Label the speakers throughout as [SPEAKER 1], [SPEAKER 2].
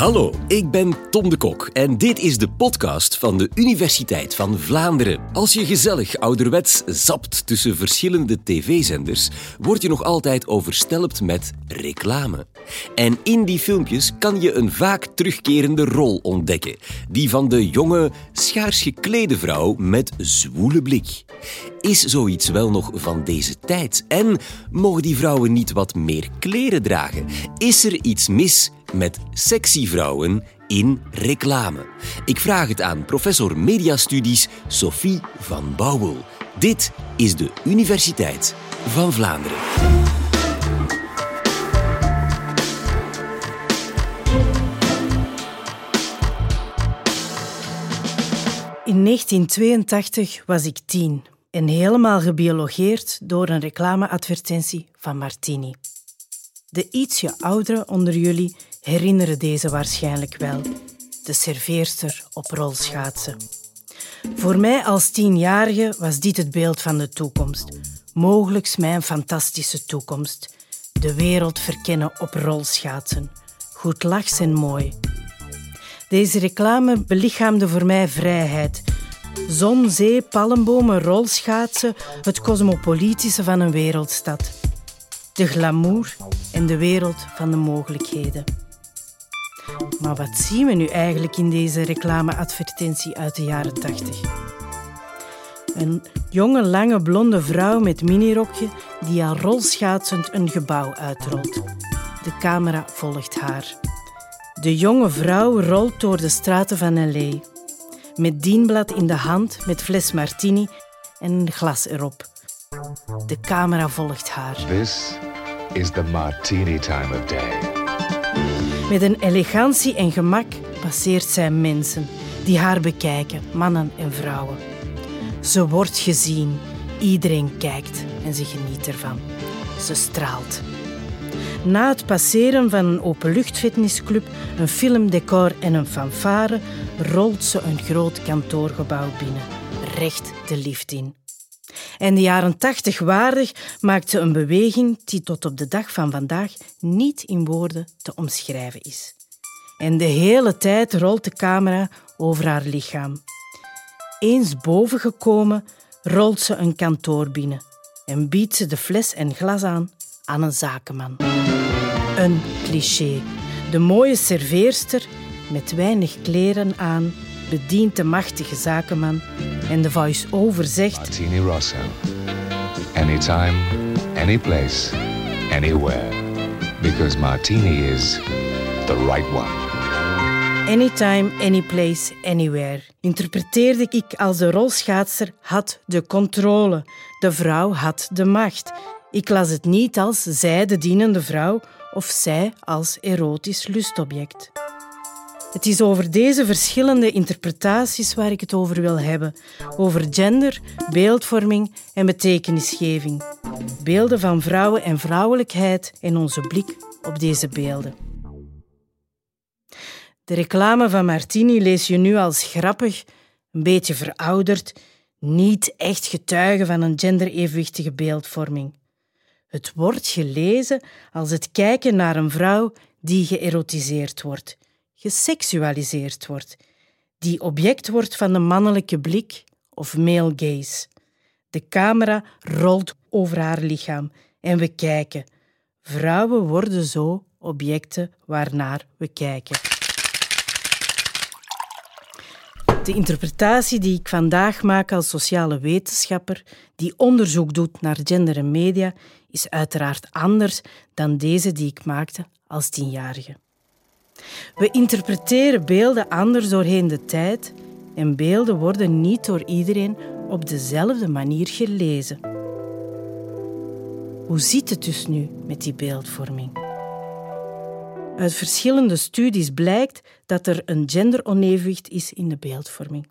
[SPEAKER 1] Hallo, ik ben Tom de Kok en dit is de podcast van de Universiteit van Vlaanderen. Als je gezellig ouderwets zapt tussen verschillende tv-zenders, word je nog altijd overstelpt met reclame. En in die filmpjes kan je een vaak terugkerende rol ontdekken, die van de jonge, schaars geklede vrouw met zwoele blik. Is zoiets wel nog van deze tijd? En mogen die vrouwen niet wat meer kleren dragen? Is er iets mis met sexy vrouwen in reclame? Ik vraag het aan professor mediastudies Sophie van Bouwel. Dit is de Universiteit van Vlaanderen.
[SPEAKER 2] In 1982 was ik tien en helemaal gebiologeerd door een reclameadvertentie van Martini. De ietsje ouderen onder jullie herinneren deze waarschijnlijk wel. De serveerster op rolschaatsen. Voor mij als tienjarige was dit het beeld van de toekomst. Mogelijks mijn fantastische toekomst. De wereld verkennen op rolschaatsen. Goed lachs en mooi. Deze reclame belichaamde voor mij vrijheid. Zon, zee, palmbomen, rolschaatsen, het cosmopolitische van een wereldstad. De glamour en de wereld van de mogelijkheden. Maar wat zien we nu eigenlijk in deze reclameadvertentie uit de jaren 80? Een jonge, lange, blonde vrouw met minirokje die al rolschaatsend een gebouw uitrolt. De camera volgt haar. De jonge vrouw rolt door de straten van L.A. Met dienblad in de hand, met fles martini en een glas erop. De camera volgt haar.
[SPEAKER 3] This is the martini time of day.
[SPEAKER 2] Met een elegantie en gemak passeert zij mensen die haar bekijken, mannen en vrouwen. Ze wordt gezien, iedereen kijkt en ze geniet ervan. Ze straalt. Na het passeren van een openluchtfitnessclub, een filmdecor en een fanfare rolt ze een groot kantoorgebouw binnen, recht de lift in. En de jaren tachtig waardig maakt ze een beweging die tot op de dag van vandaag niet in woorden te omschrijven is. En de hele tijd rolt de camera over haar lichaam. Eens boven gekomen, rolt ze een kantoor binnen en biedt ze de fles en glas aan aan een zakenman. Een cliché. De mooie serveerster met weinig kleren aan bedient de machtige zakenman en de voice-over zegt
[SPEAKER 3] Martini Rosso. Anytime, any place, anywhere. Because martini is the right one.
[SPEAKER 2] Anytime, anyplace, anywhere. Interpreteerde ik als de rolschaatser had de controle. De vrouw had de macht. Ik las het niet als zij de dienende vrouw of zij als erotisch lustobject. Het is over deze verschillende interpretaties waar ik het over wil hebben. Over gender, beeldvorming en betekenisgeving. Beelden van vrouwen en vrouwelijkheid en onze blik op deze beelden. De reclame van Martini lees je nu als grappig, een beetje verouderd, niet echt getuige van een genderevenwichtige beeldvorming. Het wordt gelezen als het kijken naar een vrouw die geërotiseerd wordt, geseksualiseerd wordt, die object wordt van de mannelijke blik of male gaze. De camera rolt over haar lichaam en we kijken. Vrouwen worden zo objecten waarnaar we kijken. De interpretatie die ik vandaag maak als sociale wetenschapper, die onderzoek doet naar gender en media, is uiteraard anders dan deze die ik maakte als tienjarige. We interpreteren beelden anders doorheen de tijd en beelden worden niet door iedereen op dezelfde manier gelezen. Hoe zit het dus nu met die beeldvorming? Uit verschillende studies blijkt dat er een genderonevenwicht is in de beeldvorming.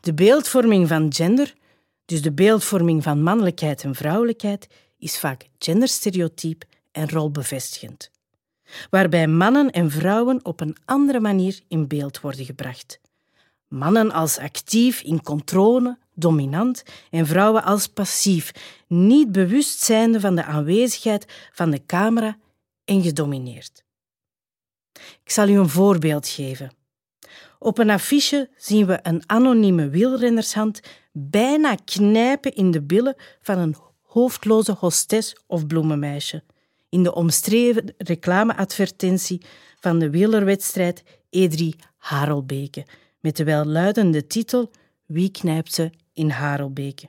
[SPEAKER 2] De beeldvorming van gender, dus de beeldvorming van mannelijkheid en vrouwelijkheid, is vaak genderstereotyp en rolbevestigend, waarbij mannen en vrouwen op een andere manier in beeld worden gebracht. Mannen als actief, in controle, dominant en vrouwen als passief, niet bewust zijnde van de aanwezigheid van de camera en gedomineerd. Ik zal u een voorbeeld geven. Op een affiche zien we een anonieme wielrennershand bijna knijpen in de billen van een hoofdloze hostes of bloemenmeisje in de omstreden reclameadvertentie van de wielerwedstrijd E3 Harelbeke met de welluidende titel Wie knijpt ze in Harelbeke?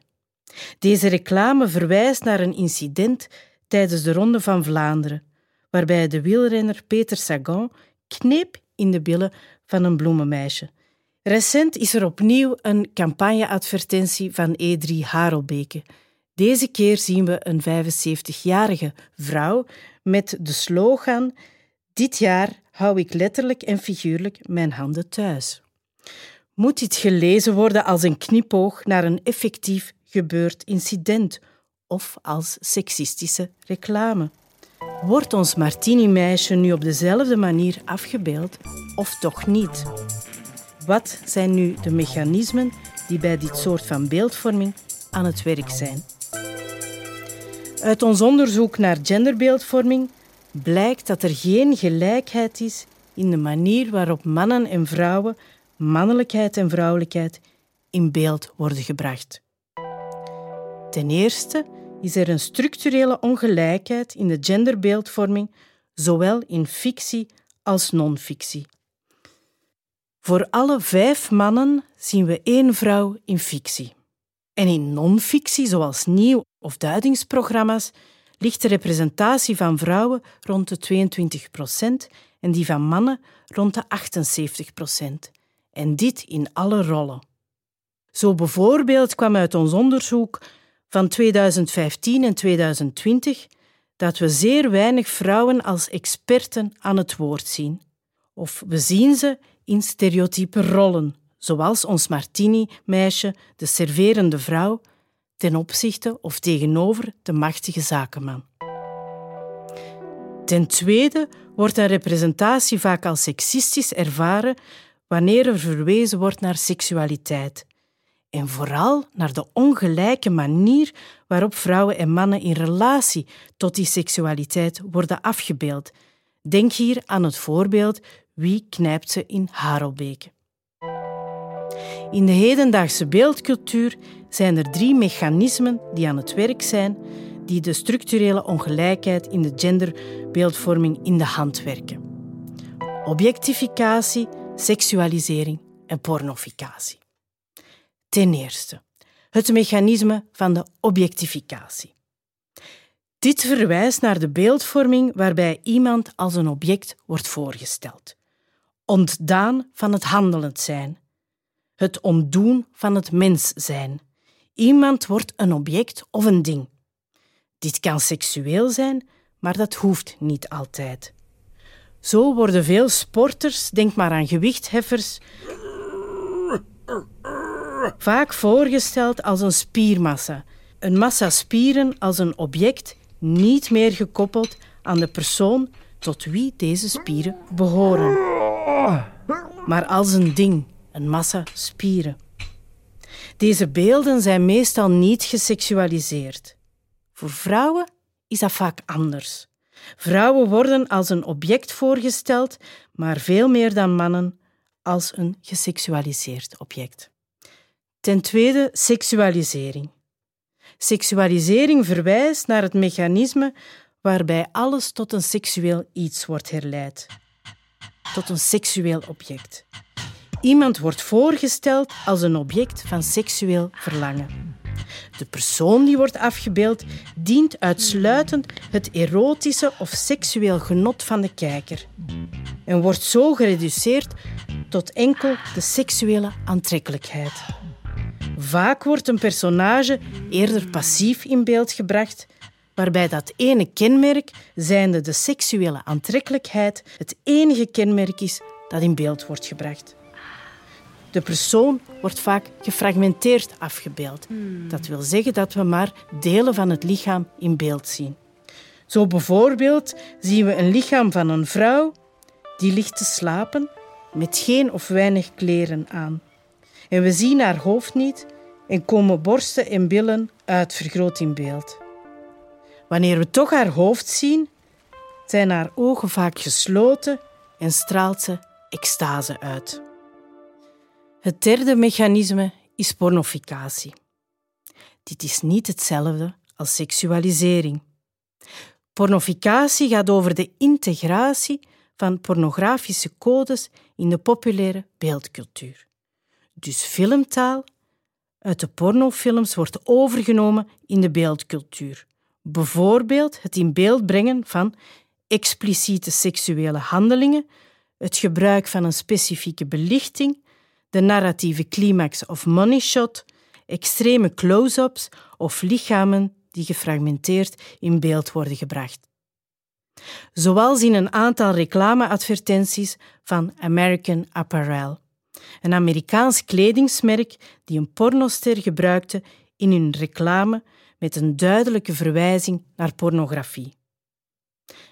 [SPEAKER 2] Deze reclame verwijst naar een incident tijdens de Ronde van Vlaanderen, waarbij de wielrenner Peter Sagan kneep in de billen van een bloemenmeisje. Recent is er opnieuw een campagneadvertentie van E3 Harelbeke. Deze keer zien we een 75-jarige vrouw met de slogan: Dit jaar hou ik letterlijk en figuurlijk mijn handen thuis. Moet dit gelezen worden als een knipoog naar een effectief gebeurd incident of als seksistische reclame? Wordt ons Martini-meisje nu op dezelfde manier afgebeeld of toch niet? Wat zijn nu de mechanismen die bij dit soort van beeldvorming aan het werk zijn? Uit ons onderzoek naar genderbeeldvorming blijkt dat er geen gelijkheid is in de manier waarop mannen en vrouwen, mannelijkheid en vrouwelijkheid, in beeld worden gebracht. Ten eerste is er een structurele ongelijkheid in de genderbeeldvorming, zowel in fictie als non-fictie. Voor alle vijf mannen zien we één vrouw in fictie. En in non-fictie, zoals nieuw- of duidingsprogramma's, ligt de representatie van vrouwen rond de 22 procent en die van mannen rond de 78 procent. En dit in alle rollen. Zo bijvoorbeeld kwam uit ons onderzoek van 2015 en 2020 dat we zeer weinig vrouwen als experten aan het woord zien. Of we zien ze in stereotype rollen, zoals ons Martini-meisje, de serverende vrouw, ten opzichte of tegenover de machtige zakenman. Ten tweede wordt een representatie vaak als seksistisch ervaren wanneer er verwezen wordt naar seksualiteit. En vooral naar de ongelijke manier waarop vrouwen en mannen in relatie tot die seksualiteit worden afgebeeld. Denk hier aan het voorbeeld Wie knijpt ze in Harelbeke? In de hedendaagse beeldcultuur zijn er drie mechanismen die aan het werk zijn die de structurele ongelijkheid in de genderbeeldvorming in de hand werken. Objectificatie, seksualisering en pornificatie. Ten eerste, het mechanisme van de objectificatie. Dit verwijst naar de beeldvorming waarbij iemand als een object wordt voorgesteld. Ontdaan van het handelend zijn. Het ontdoen van het mens zijn. Iemand wordt een object of een ding. Dit kan seksueel zijn, maar dat hoeft niet altijd. Zo worden veel sporters, denk maar aan gewichtheffers, vaak voorgesteld als een spiermassa. Een massa spieren als een object, niet meer gekoppeld aan de persoon tot wie deze spieren behoren. Maar als een ding, een massa spieren. Deze beelden zijn meestal niet geseksualiseerd. Voor vrouwen is dat vaak anders. Vrouwen worden als een object voorgesteld, maar veel meer dan mannen als een geseksualiseerd object. Ten tweede, seksualisering. Seksualisering verwijst naar het mechanisme waarbij alles tot een seksueel iets wordt herleid, tot een seksueel object. Iemand wordt voorgesteld als een object van seksueel verlangen. De persoon die wordt afgebeeld dient uitsluitend het erotische of seksueel genot van de kijker en wordt zo gereduceerd tot enkel de seksuele aantrekkelijkheid. Vaak wordt een personage eerder passief in beeld gebracht, waarbij dat ene kenmerk, zijnde de seksuele aantrekkelijkheid, het enige kenmerk is dat in beeld wordt gebracht. De persoon wordt vaak gefragmenteerd afgebeeld. Dat wil zeggen dat we maar delen van het lichaam in beeld zien. Zo bijvoorbeeld zien we een lichaam van een vrouw die ligt te slapen met geen of weinig kleren aan. En we zien haar hoofd niet en komen borsten en billen uitvergroot in beeld. Wanneer we toch haar hoofd zien, zijn haar ogen vaak gesloten en straalt ze extase uit. Het derde mechanisme is pornificatie. Dit is niet hetzelfde als seksualisering. Pornificatie gaat over de integratie van pornografische codes in de populaire beeldcultuur. Dus filmtaal uit de pornofilms wordt overgenomen in de beeldcultuur. Bijvoorbeeld het in beeld brengen van expliciete seksuele handelingen, het gebruik van een specifieke belichting, de narratieve climax of money shot, extreme close-ups of lichamen die gefragmenteerd in beeld worden gebracht. Zoals in een aantal reclameadvertenties van American Apparel, een Amerikaans kledingsmerk die een pornoster gebruikte in hun reclame met een duidelijke verwijzing naar pornografie.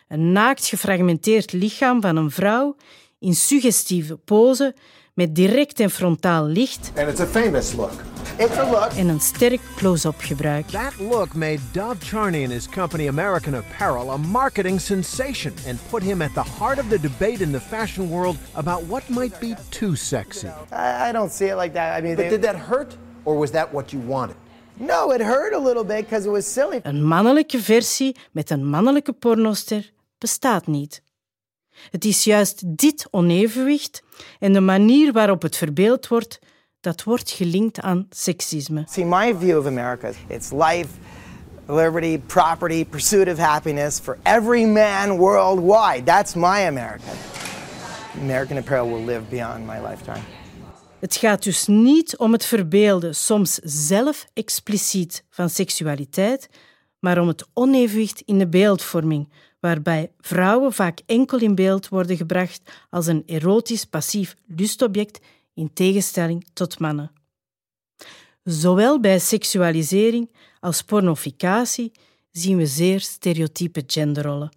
[SPEAKER 2] Een naakt gefragmenteerd lichaam van een vrouw in suggestieve pose met direct en frontaal licht.
[SPEAKER 4] And it's a famous look.
[SPEAKER 5] It's a look.
[SPEAKER 2] En een sterk close-up gebruik.
[SPEAKER 6] That look made Dov Charney and his company American Apparel a marketing sensation and put him at the heart of the debate in the fashion world about what might be too sexy.
[SPEAKER 5] I, I don't see it like that. I mean,
[SPEAKER 4] But
[SPEAKER 5] they-
[SPEAKER 4] did that hurt, or was that what you wanted?
[SPEAKER 5] no, it hurt a little bit because it was silly.
[SPEAKER 2] Een mannelijke versie met een mannelijke pornoster bestaat niet. Het is juist dit onevenwicht en de manier waarop het verbeeld wordt dat wordt gelinkt aan seksisme.
[SPEAKER 5] See, my view of America, it's life, liberty, property, pursuit of happiness for every man worldwide. That's my America. American Apparel will live beyond my lifetime.
[SPEAKER 2] Het gaat dus niet om het verbeelden, soms zelf expliciet, van seksualiteit, maar om het onevenwicht in de beeldvorming, waarbij vrouwen vaak enkel in beeld worden gebracht als een erotisch passief lustobject in tegenstelling tot mannen. Zowel bij seksualisering als pornificatie zien we zeer stereotype genderrollen.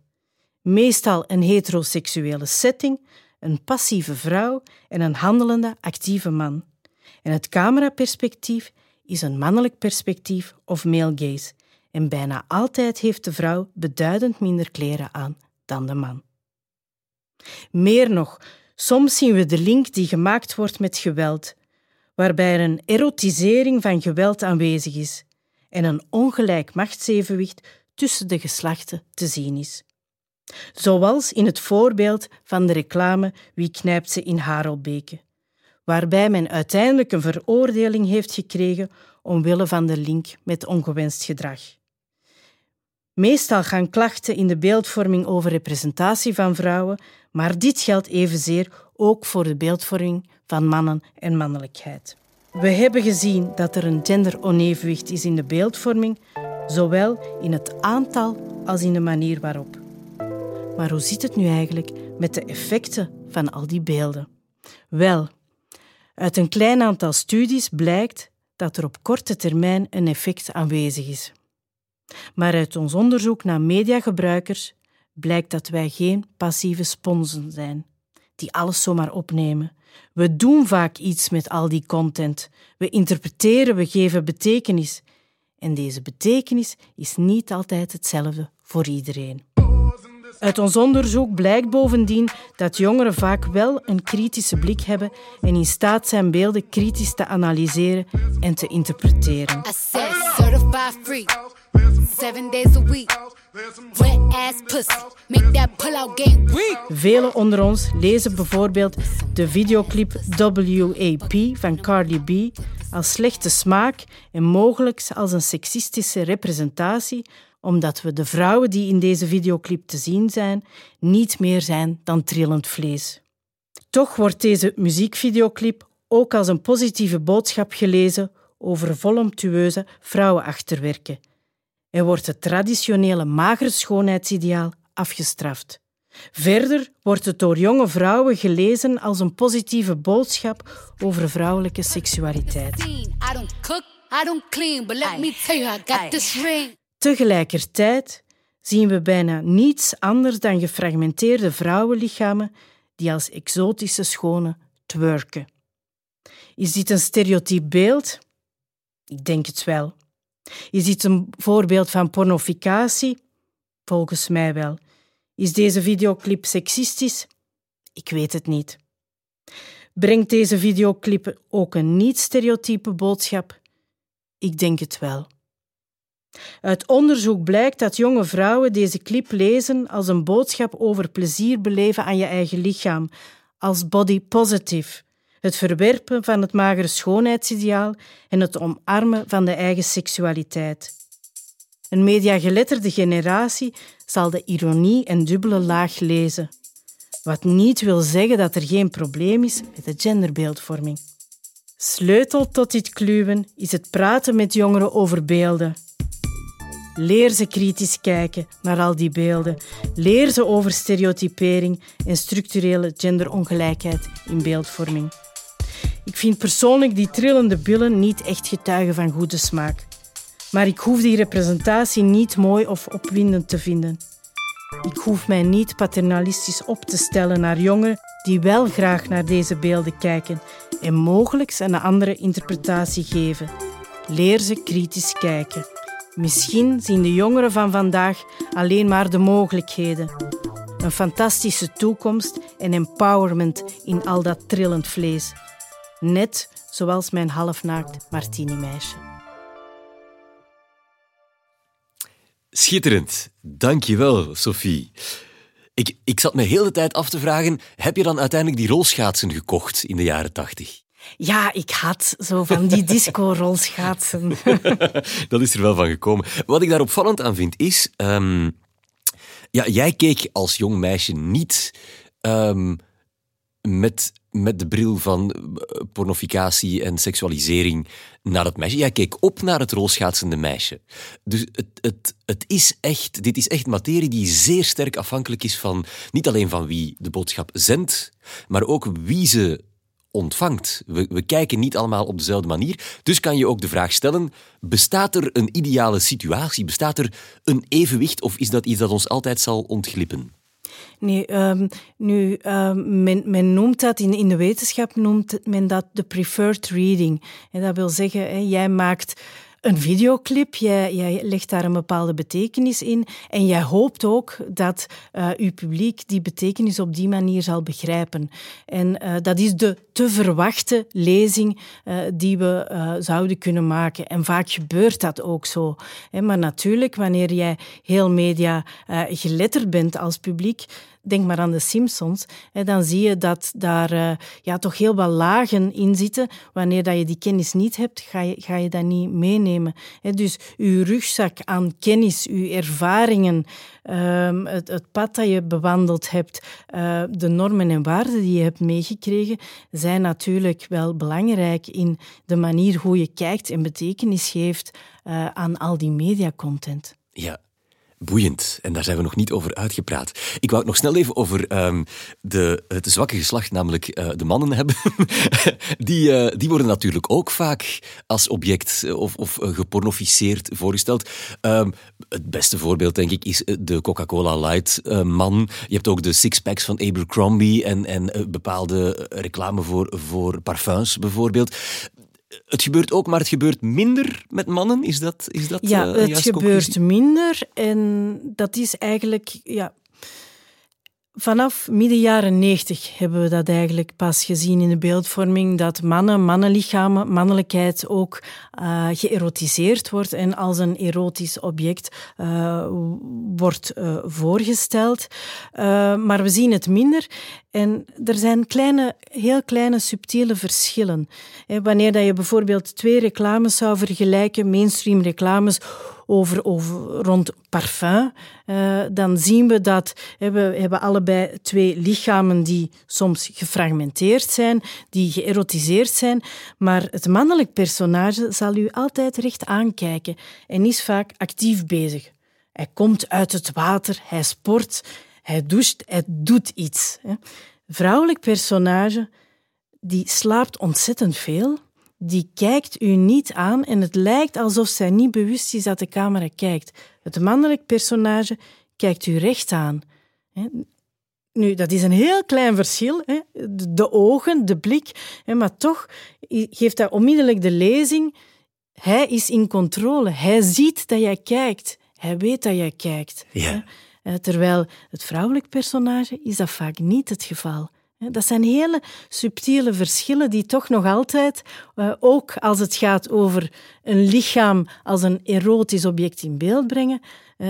[SPEAKER 2] Meestal een heteroseksuele setting, een passieve vrouw en een handelende actieve man. En het cameraperspectief is een mannelijk perspectief of male gaze. En bijna altijd heeft de vrouw beduidend minder kleren aan dan de man. Meer nog, soms zien we de link die gemaakt wordt met geweld, waarbij er een erotisering van geweld aanwezig is en een ongelijk machtsevenwicht tussen de geslachten te zien is. Zoals in het voorbeeld van de reclame Wie knijpt ze in Harelbeke, waarbij men uiteindelijk een veroordeling heeft gekregen omwille van de link met ongewenst gedrag. Meestal gaan klachten in de beeldvorming over representatie van vrouwen, maar dit geldt evenzeer ook voor de beeldvorming van mannen en mannelijkheid. We hebben gezien dat er een genderonevenwicht is in de beeldvorming, zowel in het aantal als in de manier waarop. Maar hoe zit het nu eigenlijk met de effecten van al die beelden? Wel, uit een klein aantal studies blijkt dat er op korte termijn een effect aanwezig is. Maar uit ons onderzoek naar mediagebruikers blijkt dat wij geen passieve sponsen zijn, die alles zomaar opnemen. We doen vaak iets met al die content. We interpreteren, we geven betekenis. En deze betekenis is niet altijd hetzelfde voor iedereen. Uit ons onderzoek blijkt bovendien dat jongeren vaak wel een kritische blik hebben en in staat zijn beelden kritisch te analyseren en te interpreteren.
[SPEAKER 7] Seven days a week. Ass.
[SPEAKER 2] Velen onder ons lezen bijvoorbeeld de videoclip WAP van Cardi B als slechte smaak en mogelijk als een seksistische representatie, omdat we de vrouwen die in deze videoclip te zien zijn niet meer zijn dan trillend vlees. Toch wordt deze muziekvideoclip ook als een positieve boodschap gelezen over voluptueuze vrouwenachterwerken en wordt het traditionele magere schoonheidsideaal afgestraft. Verder wordt het door jonge vrouwen gelezen als een positieve boodschap over vrouwelijke seksualiteit.
[SPEAKER 7] I don't cook, I don't clean, but let me tell you, I got this ring.
[SPEAKER 2] Tegelijkertijd zien we bijna niets anders dan gefragmenteerde vrouwenlichamen die als exotische schone twerken. Is dit een stereotyp beeld? Ik denk het wel. Is dit een voorbeeld van pornificatie? Volgens mij wel. Is deze videoclip seksistisch? Ik weet het niet. Brengt deze videoclip ook een niet-stereotype boodschap? Ik denk het wel. Uit onderzoek blijkt dat jonge vrouwen deze clip lezen als een boodschap over plezier beleven aan je eigen lichaam, als body positive, het verwerpen van het magere schoonheidsideaal en het omarmen van de eigen seksualiteit. Een mediageletterde generatie zal de ironie en dubbele laag lezen. Wat niet wil zeggen dat er geen probleem is met de genderbeeldvorming. Sleutel tot dit kluwen is het praten met jongeren over beelden. Leer ze kritisch kijken naar al die beelden. Leer ze over stereotypering en structurele genderongelijkheid in beeldvorming. Ik vind persoonlijk die trillende billen niet echt getuigen van goede smaak. Maar ik hoef die representatie niet mooi of opwindend te vinden. Ik hoef mij niet paternalistisch op te stellen naar jongeren die wel graag naar deze beelden kijken en mogelijk een andere interpretatie geven. Leer ze kritisch kijken. Misschien zien de jongeren van vandaag alleen maar de mogelijkheden. Een fantastische toekomst en empowerment in al dat trillend vlees. Net zoals mijn halfnaakt martini-meisje.
[SPEAKER 1] Schitterend. Dankjewel, Sophie. Ik, ik zat me heel de tijd af te vragen, heb je dan uiteindelijk die rolschaatsen gekocht in de jaren tachtig?
[SPEAKER 2] Ja, ik had zo van die disco-rolschaatsen.
[SPEAKER 1] dat is er wel van gekomen. Wat ik daar opvallend aan vind is... Um, ja, jij keek als jong meisje niet um, met, met de bril van eh, pornificatie en seksualisering naar het meisje. Jij keek op naar het rolschaatsende meisje. Dus het, het, het is echt, dit is echt materie die zeer sterk afhankelijk is van niet alleen van wie de boodschap zendt, maar ook wie ze ontvangt. We, we kijken niet allemaal op dezelfde manier. Dus kan je ook de vraag stellen: bestaat er een ideale situatie? Bestaat er een evenwicht of is dat iets dat ons altijd zal ontglippen?
[SPEAKER 2] Nee, nu, um, men, men, noemt dat, in, in de wetenschap noemt men dat de preferred reading. En dat wil zeggen, hè, jij maakt een videoclip. Jij, legt daar een bepaalde betekenis in. En jij hoopt ook dat uh, uw publiek die betekenis op die manier zal begrijpen. En uh, dat is de te verwachte lezing uh, die we zouden kunnen maken. En vaak gebeurt dat ook zo. Maar natuurlijk, wanneer jij heel media geletterd bent als publiek, denk maar aan de Simpsons, hè, dan zie je dat daar uh, ja, toch heel wat lagen in zitten. Wanneer dat je die kennis niet hebt, ga je, ga je dat niet meenemen. Hè. Dus uw rugzak aan kennis, uw ervaringen, um, het, het, pad dat je bewandeld hebt, uh, de normen en waarden die je hebt meegekregen, zijn natuurlijk wel belangrijk in de manier hoe je kijkt en betekenis geeft uh, aan al die mediacontent.
[SPEAKER 1] Ja, boeiend. En daar zijn we nog niet over uitgepraat. Ik wou het nog snel even over um, de, het zwakke geslacht, namelijk uh, de mannen hebben. die, uh, die worden natuurlijk ook vaak als object eh, of, of gepornoficeerd voorgesteld. Um, het beste voorbeeld, denk ik, is de Coca-Cola Light man. Je hebt ook de sixpacks van Abercrombie en, en bepaalde reclame voor, voor parfums bijvoorbeeld het gebeurt ook, maar het gebeurt minder met mannen. Is dat, is dat
[SPEAKER 2] Ja, uh, het gebeurt minder. En dat is eigenlijk ja, Vanaf midden jaren 90 hebben we dat eigenlijk pas gezien in de beeldvorming, dat mannen, mannenlichamen, mannelijkheid ook uh, geërotiseerd wordt en als een erotisch object uh, wordt uh, voorgesteld. maar we zien het minder en er zijn kleine, heel kleine subtiele verschillen. wanneer dat je bijvoorbeeld twee reclames zou vergelijken, mainstream reclames, over, over, rond parfum, uh, dan zien we dat we hebben allebei twee lichamen die soms gefragmenteerd zijn, die geërotiseerd zijn, maar het mannelijk personage zal u altijd recht aankijken en is vaak actief bezig. Hij komt uit het water, hij sport, hij doucht, hij doet iets. Vrouwelijk personage die slaapt ontzettend veel, die kijkt u niet aan en het lijkt alsof zij niet bewust is dat de camera kijkt. Het mannelijk personage kijkt u recht aan. Nu, dat is een heel klein verschil. De ogen, de blik, maar toch geeft dat onmiddellijk de lezing. Hij is in controle. Hij ziet dat jij kijkt. Hij weet dat jij kijkt.
[SPEAKER 1] Ja.
[SPEAKER 2] Terwijl het vrouwelijk personage is dat vaak niet het geval. Dat zijn hele subtiele verschillen die toch nog altijd, uh, ook als het gaat over een lichaam als een erotisch object in beeld brengen,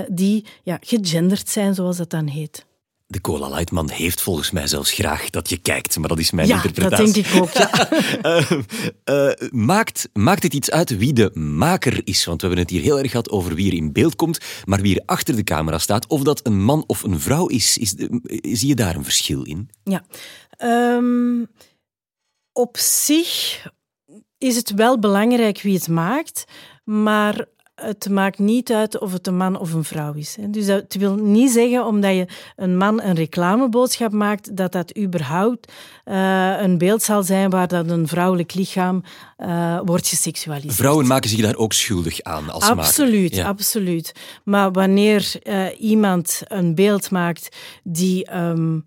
[SPEAKER 2] die ja, gegenderd zijn, zoals dat dan heet.
[SPEAKER 1] De Cola Lightman heeft volgens mij zelfs graag dat je kijkt, maar dat is mijn
[SPEAKER 2] ja,
[SPEAKER 1] interpretatie.
[SPEAKER 2] dat denk ik ook, ja.
[SPEAKER 1] uh, maakt, maakt het iets uit wie de maker is? Want we hebben het hier heel erg gehad over wie er in beeld komt, maar wie er achter de camera staat, of dat een man of een vrouw is, is zie je daar een verschil in?
[SPEAKER 2] Ja. Um, op zich is het wel belangrijk wie het maakt, maar het maakt niet uit of het een man of een vrouw is. Dus dat wil niet zeggen, omdat je een man een reclameboodschap maakt, dat dat überhaupt uh, een beeld zal zijn waar dat een vrouwelijk lichaam uh, wordt geseksualiseerd.
[SPEAKER 1] Vrouwen maken zich daar ook schuldig aan als
[SPEAKER 2] absoluut. Absoluut, Maar wanneer uh, iemand een beeld maakt die... Um,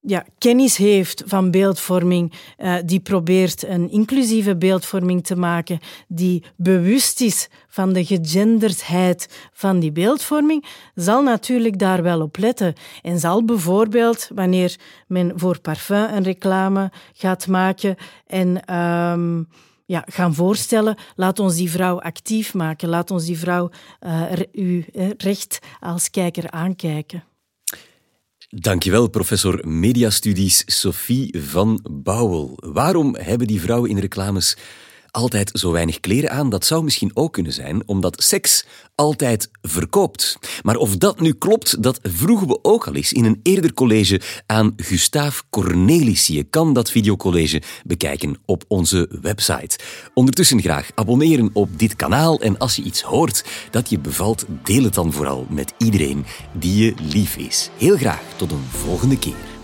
[SPEAKER 2] ja, kennis heeft van beeldvorming, uh, die probeert een inclusieve beeldvorming te maken, die bewust is van de gegenderdheid van die beeldvorming, zal natuurlijk daar wel op letten. En zal bijvoorbeeld, wanneer men voor parfum een reclame gaat maken en um, ja, gaan voorstellen, laat ons die vrouw actief maken, laat ons die vrouw uh, u recht als kijker aankijken.
[SPEAKER 1] Dankjewel, professor Mediastudies Sophie van Bouwel. Waarom hebben die vrouwen in reclames altijd zo weinig kleren aan? Dat zou misschien ook kunnen zijn omdat seks altijd verkoopt. Maar of dat nu klopt, dat vroegen we ook al eens in een eerder college aan Gustaaf Cornelissen. Je kan dat videocollege bekijken op onze website. Ondertussen graag abonneren op dit kanaal en als je iets hoort dat je bevalt, deel het dan vooral met iedereen die je lief is. Heel graag tot een volgende keer.